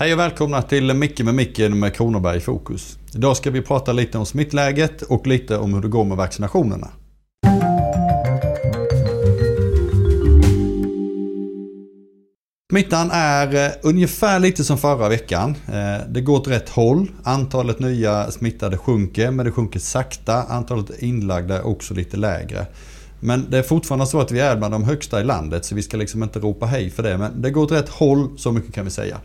Hej och välkomna till Micke med Micken med Kronoberg i fokus. Idag ska vi prata lite om smittläget och lite om hur det går med vaccinationerna. Smittan är eh, ungefär lite som förra veckan. Eh, det går åt rätt håll. Antalet nya smittade sjunker men det sjunker sakta. Antalet inlagda är också lite lägre. Men det är fortfarande så att vi är bland de högsta i landet så vi ska liksom inte ropa hej för det. Men det går åt rätt håll, så mycket kan vi säga.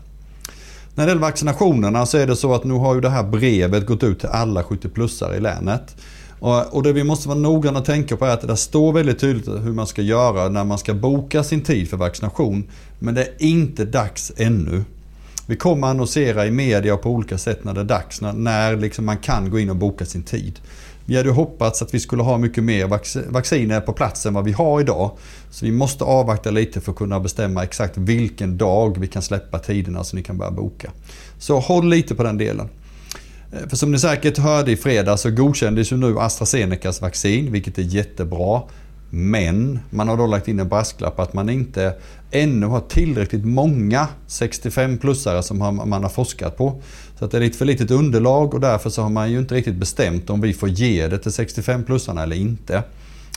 När det gäller vaccinationerna så är det så att nu har ju det här brevet gått ut till alla 70-plussare i länet. Och, det vi måste vara noggranna och tänka på är att det där står väldigt tydligt hur man ska göra när man ska boka sin tid för vaccination. Men det är inte dags ännu. Vi kommer annonsera i media och på olika sätt när det är dags, när, när liksom man kan gå in och boka sin tid. Vi hade hoppats att vi skulle ha mycket mer vacciner på plats än vad vi har idag. Så vi måste avvakta lite för att kunna bestämma exakt vilken dag vi kan släppa tiderna så ni kan börja boka. Så håll lite på den delen. Eh, för som ni säkert hörde i fredags så godkändes ju nu AstraZenecas vaccin, vilket är jättebra. Men man har då lagt in en brasklapp att man inte ännu har tillräckligt många 65-plussare som man har forskat på. Så att det är lite för litet underlag och därför så har man ju inte riktigt bestämt om vi får ge det till 65-plussarna eller inte.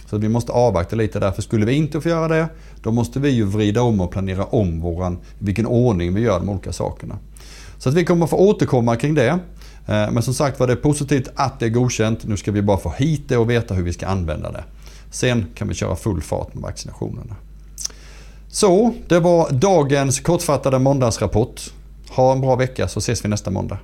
Så vi måste avvakta lite därför skulle vi inte få göra det då måste vi ju vrida om och planera om våran, vilken ordning vi gör de olika sakerna. Så att vi kommer få återkomma kring det. Eh, men som sagt var det är positivt att det är godkänt. Nu ska vi bara få hit det och veta hur vi ska använda det. Sen kan vi köra full fart med vaccinationerna. Så, det var dagens kortfattade måndagsrapport. Ha en bra vecka så ses vi nästa måndag.